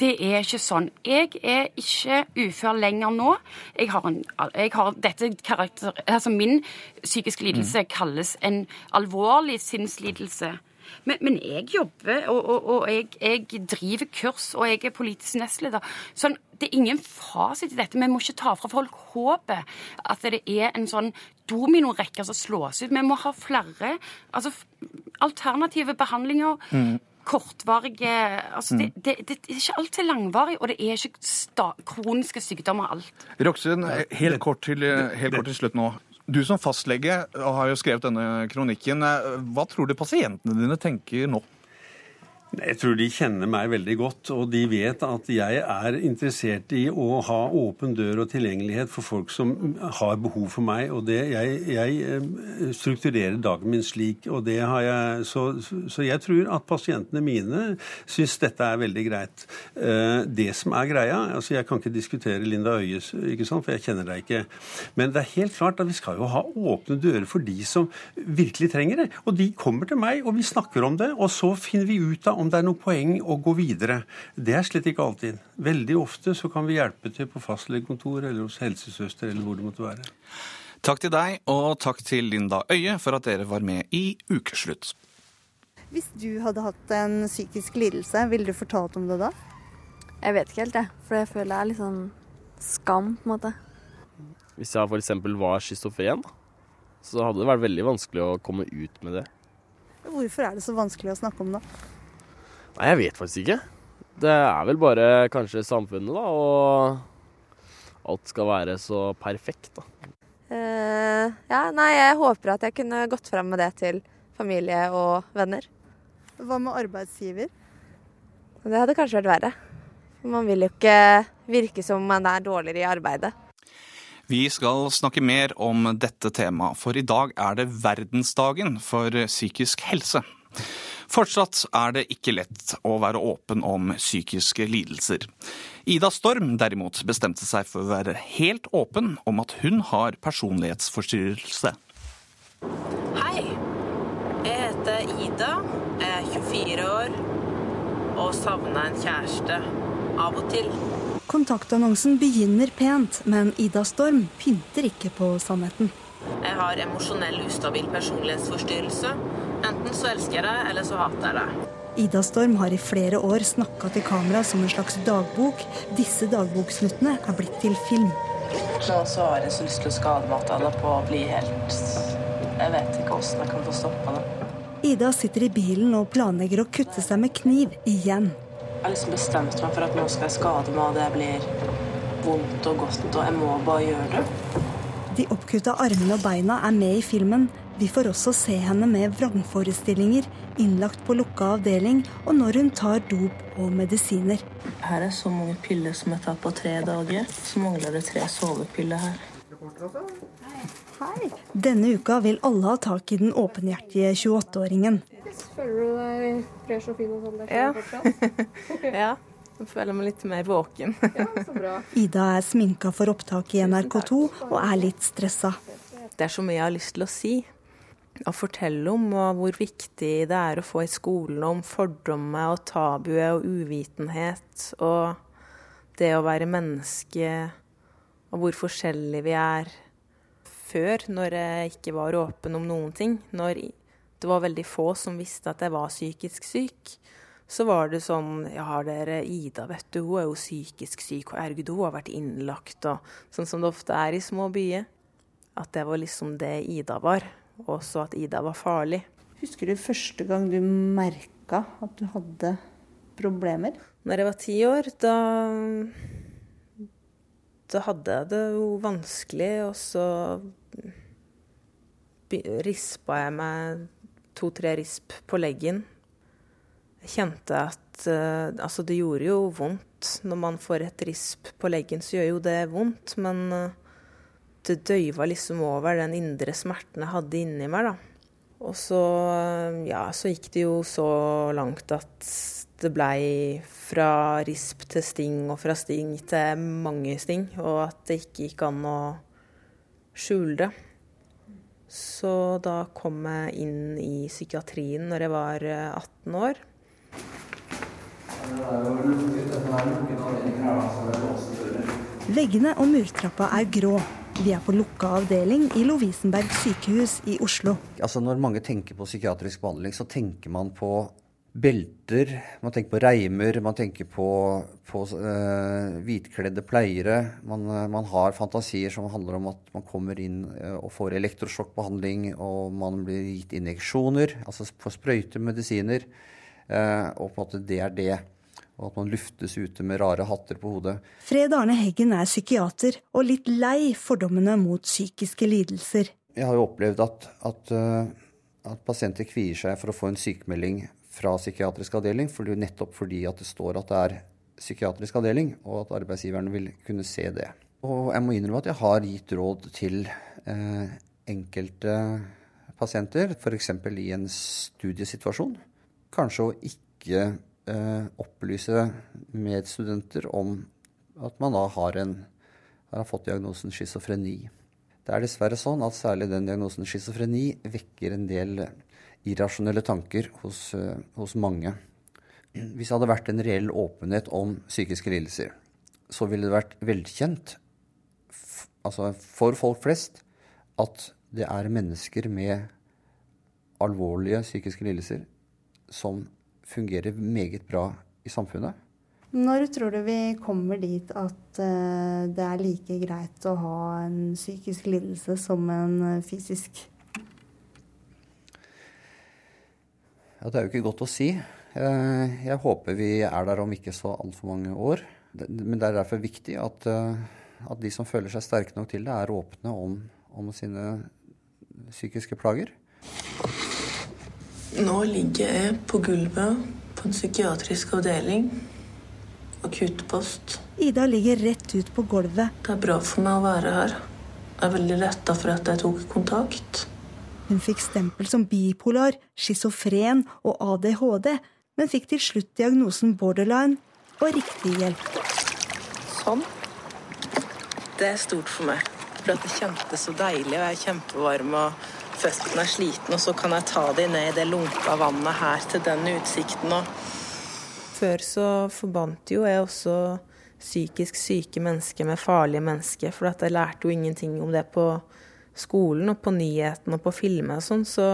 Det er ikke sånn. Jeg er ikke ufør lenger nå. Jeg har en, jeg har dette karakter, altså Min psykiske lidelse kalles en alvorlig sinnslidelse. Men, men jeg jobber, og, og, og jeg, jeg driver kurs, og jeg er politisk nestleder. Sånn, det er ingen fasit i dette. Vi må ikke ta fra folk håpet. At det er en sånn dominorekke som slås ut. Vi må ha flere altså, alternative behandlinger. Mm. Kortvarige altså det, det, det er ikke alltid langvarig, og det er ikke sta, kroniske sykdommer alt. Roksund, helt helt kort til slutt nå. Du som fastlege har jo skrevet denne kronikken. Hva tror du pasientene dine tenker nå? Jeg tror de kjenner meg veldig godt, og de vet at jeg er interessert i å ha åpen dør og tilgjengelighet for folk som har behov for meg. og det, jeg, jeg eh, strukturerer dagen min slik. og det har jeg, Så, så jeg tror at pasientene mine syns dette er veldig greit. Eh, Det som er greia altså Jeg kan ikke diskutere Linda Øyes, ikke sant, for jeg kjenner deg ikke. Men det er helt klart at vi skal jo ha åpne dører for de som virkelig trenger det. Og de kommer til meg, og vi snakker om det, og så finner vi ut av om det er noe poeng å gå videre. Det er slett ikke alltid. Veldig ofte så kan vi hjelpe til på fastlegekontor eller hos helsesøster eller hvor det måtte være. Takk til deg, og takk til Linda Øye for at dere var med i Ukeslutt. Hvis du hadde hatt en psykisk lidelse, ville du fortalt om det da? Jeg vet ikke helt, jeg. For jeg føler det er litt sånn skam, på en måte. Hvis jeg f.eks. var schizofren, så hadde det vært veldig vanskelig å komme ut med det. Hvorfor er det så vanskelig å snakke om det? Nei, jeg vet faktisk ikke. Det er vel bare kanskje samfunnet, da, og alt skal være så perfekt, da. Uh, ja, nei, jeg håper at jeg kunne gått frem med det til familie og venner. Hva med arbeidsgiver? Det hadde kanskje vært verre. Man vil jo ikke virke som man er dårligere i arbeidet. Vi skal snakke mer om dette temaet, for i dag er det verdensdagen for psykisk helse. Fortsatt er det ikke lett å være åpen om psykiske lidelser. Ida Storm derimot bestemte seg for å være helt åpen om at hun har personlighetsforstyrrelse. Hei, jeg heter Ida, jeg er 24 år og savner en kjæreste av og til. Kontaktannonsen begynner pent, men Ida Storm pynter ikke på sannheten. Jeg har emosjonell ustabil personlighetsforstyrrelse. Enten så elsker jeg deg, eller så hater jeg deg. Ida Storm har i flere år snakka til kamera som en slags dagbok. Disse dagboksnuttene er blitt til film. Nå så har jeg så lyst til å skade meg til det på å bli helt Jeg vet ikke hvordan jeg kan få stoppa det. Ida sitter i bilen og planlegger å kutte seg med kniv igjen. Jeg har liksom bestemt meg for at nå skal jeg skade meg, og det blir vondt og godt, og jeg må bare gjøre det. De oppkutta armene og beina er med i filmen. Vi får også se henne med vrangforestillinger, innlagt på lukka avdeling, og når hun tar dop og medisiner. Her er så mange piller som jeg tar på tre dager. Så mangler det tre sovepiller her. Denne uka vil alle ha tak i den åpenhjertige 28-åringen. Føler du deg fresh og fin og sånn? Ja. ja. Jeg føler meg litt mer våken. Så bra. Ida er sminka for opptak i NRK2 og er litt stressa. Det er så mye jeg har lyst til å si. Å fortelle om og hvor viktig det er å få i skolen om fordommer og tabuer og uvitenhet. Og det å være menneske, og hvor forskjellige vi er før, når jeg ikke var åpen om noen ting. Når det var veldig få som visste at jeg var psykisk syk. Så var det sånn Ja, har dere Ida, vet du, hun er jo psykisk syk, og ergo hun har vært innlagt, og sånn som det ofte er i små byer. At det var liksom det Ida var. Og også at Ida var farlig. Husker du første gang du merka at du hadde problemer? Når jeg var ti år, da Da hadde jeg det jo vanskelig, og så rispa jeg meg to-tre risp på leggen. Jeg kjente at eh, Altså, det gjorde jo vondt. Når man får et risp på leggen, så gjør jo det vondt, men eh, det døyva liksom over den indre smerten jeg hadde inni meg, da. Og så, ja, så gikk det jo så langt at det blei fra risp til sting, og fra sting til mange sting, og at det ikke gikk an å skjule det. Så da kom jeg inn i psykiatrien når jeg var eh, 18 år. Veggene og murtrappa er grå. Vi er på lukka avdeling i Lovisenberg sykehus i Oslo. Altså Når mange tenker på psykiatrisk behandling, så tenker man på belter, man tenker på reimer, man tenker på, på uh, hvitkledde pleiere. Man, eh, man har fantasier som handler om at man kommer inn eh, og får elektrosjokkbehandling, og man blir gitt injeksjoner, altså på sprøyter, medisiner. Uh, og på en måte det er det. Og at man luftes ute med rare hatter på hodet. Fred Arne Heggen er psykiater og litt lei fordommene mot psykiske lidelser. Jeg har jo opplevd at, at, eh, at pasienter kvier seg for å få en sykemelding fra psykiatrisk avdeling, fordi, nettopp fordi at det står at det er psykiatrisk avdeling, og at arbeidsgiverne vil kunne se det. Og jeg må innrømme at jeg har gitt råd til eh, enkelte pasienter, f.eks. i en studiesituasjon, kanskje å ikke eh, opplyse medstudenter om at man da har, en, har fått diagnosen schizofreni. Det er dessverre sånn at særlig den diagnosen schizofreni vekker en del irrasjonelle tanker hos, eh, hos mange. Hvis det hadde vært en reell åpenhet om psykiske lidelser, så ville det vært velkjent altså for folk flest at det er mennesker med alvorlige psykiske lidelser som fungerer meget bra i samfunnet. Når tror du vi kommer dit at eh, det er like greit å ha en psykisk lidelse som en eh, fysisk? Ja, Det er jo ikke godt å si. Eh, Jeg håper vi er der om ikke så altfor mange år. Men det er derfor viktig at, at de som føler seg sterke nok til det, er åpne om, om sine psykiske plager. Nå ligger jeg på gulvet på en psykiatrisk avdeling. Akuttpost. Ida ligger rett ut på gulvet. Det er bra for meg å være her. Jeg er veldig letta for at jeg tok kontakt. Hun fikk stempel som bipolar, schizofren og ADHD, men fikk til slutt diagnosen borderline og riktig hjelp. Sånn. Det er stort for meg. For at det kjentes så deilig, og jeg er kjempevarm og føttene er sliten, og så kan jeg ta de ned i det lunka vannet her til den utsikten. Før så forbandt jo jeg også psykisk syke mennesker med farlige mennesker, for jeg lærte jo ingenting om det på skolen og på nyhetene og på filmer og sånn, så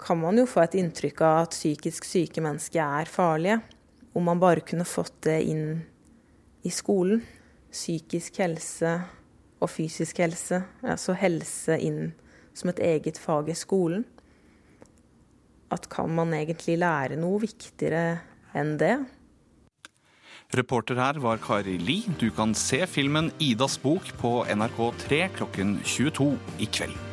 kan man jo få et inntrykk av at psykisk syke mennesker er farlige. Om man bare kunne fått det inn i skolen. Psykisk helse og fysisk helse, altså helse inn som et eget fag i skolen. At kan man egentlig lære noe viktigere enn det? Reporter her var Kari Li. Du kan se filmen 'Idas bok' på NRK3 klokken 22 i kveld.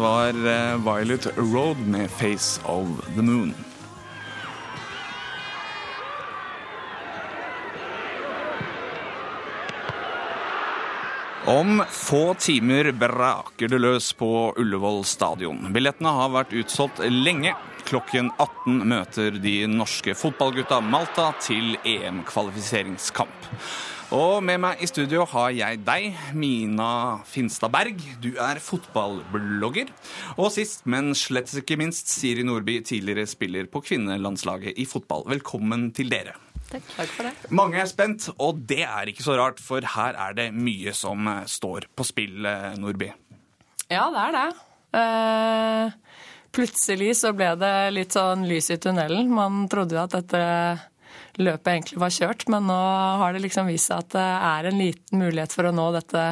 Var eh, Violet Road med 'Face of the Moon'. Om få timer braker det løs på Ullevål stadion. Billettene har vært utsolgt lenge. Klokken 18 møter de norske fotballgutta Malta til EM-kvalifiseringskamp. Og med meg i studio har jeg deg, Mina Finstad Berg. Du er fotballblogger. Og sist, men slett ikke minst, Siri Nordby, tidligere spiller på kvinnelandslaget i fotball. Velkommen til dere. Takk. for det. Mange er spent, og det er ikke så rart, for her er det mye som eh, står på spill, eh, Nordby. Ja, det er det. Uh, plutselig så ble det litt sånn lys i tunnelen. Man trodde jo at dette løpet egentlig var kjørt, men nå har det liksom vist seg at det er en liten mulighet for å nå dette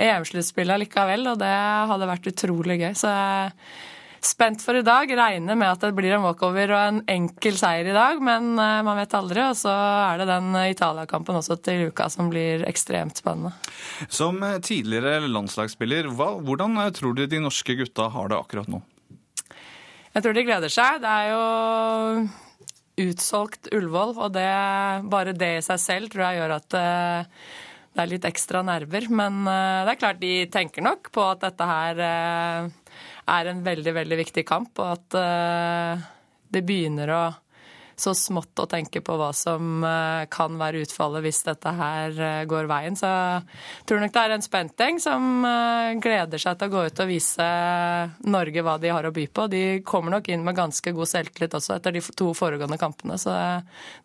EM-sluttspillet likevel, og det hadde vært utrolig gøy. Så jeg er spent for i dag. Regner med at det blir en walkover og en enkel seier i dag, men eh, man vet aldri. Og så er det den Italia-kampen også til uka som blir ekstremt spennende. Som tidligere landslagsspiller, hvordan eh, tror du de norske gutta har det akkurat nå? Jeg tror de gleder seg. Det er jo utsolgt Ullevål, og det, bare det i seg selv tror jeg gjør at eh, det er litt ekstra nerver. Men eh, det er klart de tenker nok på at dette her eh, er en veldig, veldig viktig kamp, og at det begynner å så smått å tenke på hva som eh, kan være utfallet hvis dette her eh, går veien. Så jeg tror nok det er en spent gjeng som eh, gleder seg til å gå ut og vise Norge hva de har å by på. De kommer nok inn med ganske god selvtillit også etter de to foregående kampene, så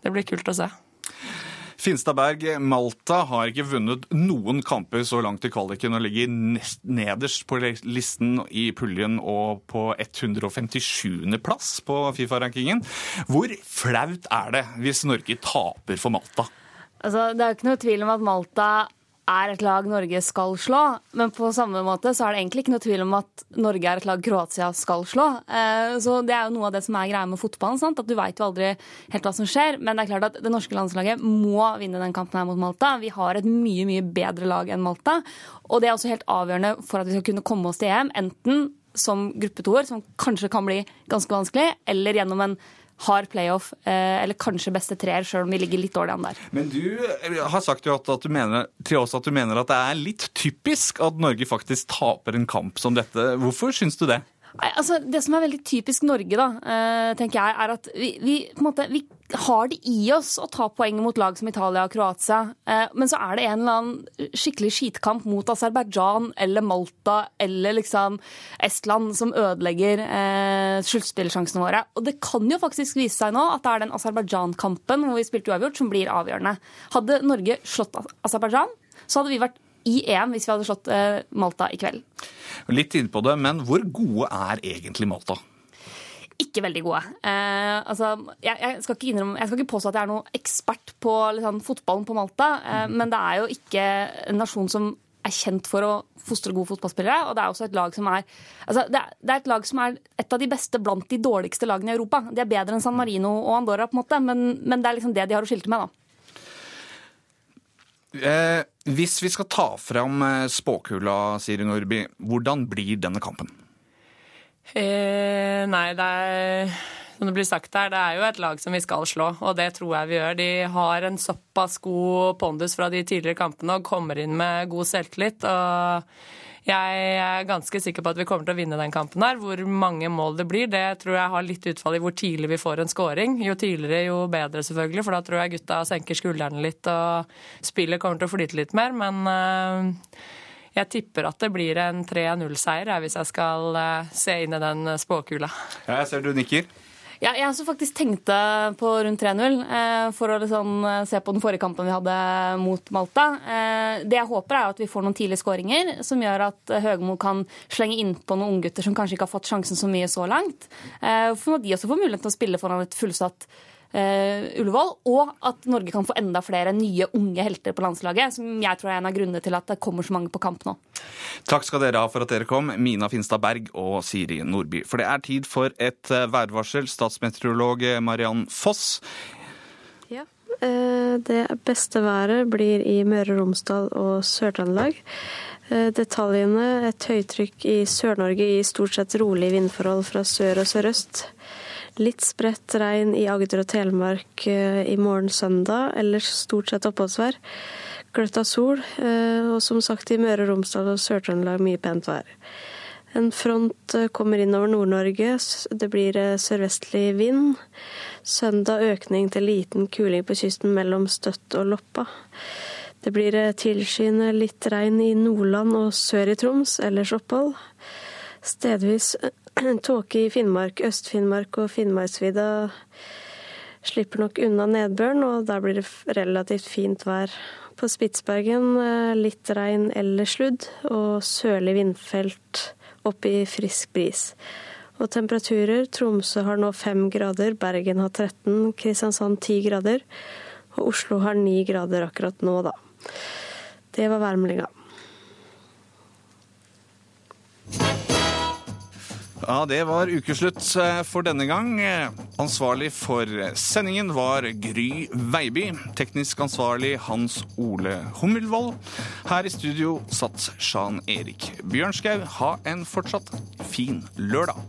det blir kult å se. Finstadberg, Malta har ikke vunnet noen kamper så langt i kvaliken og ligger nederst på listen i puljen og på 157. plass på Fifa-rankingen. Hvor flaut er det hvis Norge taper for Malta? Altså, det er jo ikke noe tvil om at Malta er et lag Norge skal slå, men på samme måte så er det egentlig ikke noe tvil om at Norge er et lag Kroatia skal slå. Eh, Så det er jo noe av det som er greia med fotballen, sant? at du veit jo aldri helt hva som skjer. Men det er klart at det norske landslaget må vinne den kampen her mot Malta. Vi har et mye, mye bedre lag enn Malta, og det er også helt avgjørende for at vi skal kunne komme oss til EM, enten som gruppetoer, som kanskje kan bli ganske vanskelig, eller gjennom en hard playoff, eh, eller kanskje beste treer, sjøl om vi ligger litt dårlig an der. Men du eh, har sagt jo at, at du mener, til oss at du mener at det er litt typisk at Norge faktisk taper en kamp som dette. Hvorfor syns du det? Nei, altså, det som er veldig typisk Norge, da, eh, tenker jeg, er at vi, vi, på en måte, vi har det i oss å ta poeng mot lag som Italia og Kroatia. Eh, men så er det en eller annen skikkelig skitkamp mot Aserbajdsjan eller Malta eller liksom Estland som ødelegger eh, sluttspillsjansene våre. Og det kan jo faktisk vise seg nå at det er den Aserbajdsjan-kampen hvor vi spilte uavgjort, som blir avgjørende. Hadde Norge slått Aserbajdsjan, så hadde vi vært i EM hvis vi hadde slått eh, Malta i kveld. Litt inne på det, men hvor gode er egentlig Malta? Ikke veldig gode. Eh, altså, jeg, jeg, skal ikke innrømme, jeg skal ikke påstå at jeg er noen ekspert på liksom, fotballen på Malta, eh, men det er jo ikke en nasjon som er kjent for å fostre gode fotballspillere. Og det er også et lag som er altså, det, er, det er et lag som er et av de beste blant de dårligste lagene i Europa. De er bedre enn San Marino og Andorra, på en måte, men, men det er liksom det de har å skilte med. da. Eh, hvis vi skal ta fram eh, spåkula, Siri Nordby, hvordan blir denne kampen? Eh, nei, det er som det blir sagt her, det er jo et lag som vi skal slå, og det tror jeg vi gjør. De har en såpass god pondus fra de tidligere kampene og kommer inn med god selvtillit. og jeg er ganske sikker på at vi kommer til å vinne den kampen her. Hvor mange mål det blir, det tror jeg har litt utfall i hvor tidlig vi får en scoring. Jo tidligere, jo bedre, selvfølgelig, for da tror jeg gutta senker skuldrene litt og spillet kommer til å flyte litt mer. Men øh, jeg tipper at det blir en 3-0-seier hvis jeg skal øh, se inn i den spåkula. Ja, jeg ser du nikker. Ja, jeg også faktisk tenkte på rundt 3-0 eh, for å liksom, eh, se på den forrige kampen vi hadde mot Malta. Eh, det jeg håper, er at vi får noen tidlige skåringer som gjør at eh, Høgmo kan slenge innpå noen unggutter som kanskje ikke har fått sjansen så mye så langt. Eh, for at de også får muligheten til å spille foran et fullsatt eh, Ullevål, og at Norge kan få enda flere nye unge helter på landslaget, som jeg tror er en av grunnene til at det kommer så mange på kamp nå. Takk skal dere ha for at dere kom, Mina Finstad Berg og Siri Nordby. For det er tid for et eh, værvarsel. Statsmeteorolog Mariann Foss. Ja, eh, det beste været blir i Møre og Romsdal og Sør-Trøndelag. Eh, Detaljene et høytrykk i Sør-Norge i stort sett rolig vindforhold fra sør og sørøst. Litt spredt regn i Agder og Telemark eh, i morgen søndag, ellers stort sett oppholdsvær. Gløtt av sol, eh, og som sagt i Møre og Romsdal og Sør-Trøndelag mye pent vær. En front eh, kommer inn over Nord-Norge. Det blir sørvestlig vind. Søndag økning til liten kuling på kysten mellom Støtt og Loppa. Det blir tilskyende litt regn i Nordland og sør i Troms, ellers opphold. Stedvis tåke i Finnmark, Øst-Finnmark og Finnmarksvidda slipper nok unna nedbøren, og der blir det relativt fint vær. På Spitsbergen eh, litt regn eller sludd, og sørlig vindfelt opp i frisk bris. Og temperaturer Tromsø har nå fem grader, Bergen har 13, Kristiansand 10 grader, og Oslo har 9 grader akkurat nå, da. Det var værmeldinga. Ja, det var ukeslutt eh, for denne gang. Ansvarlig for sendingen var Gry Veiby. Teknisk ansvarlig Hans Ole Hummelvold. Her i studio satt Sjan Erik Bjørnskau. Ha en fortsatt fin lørdag.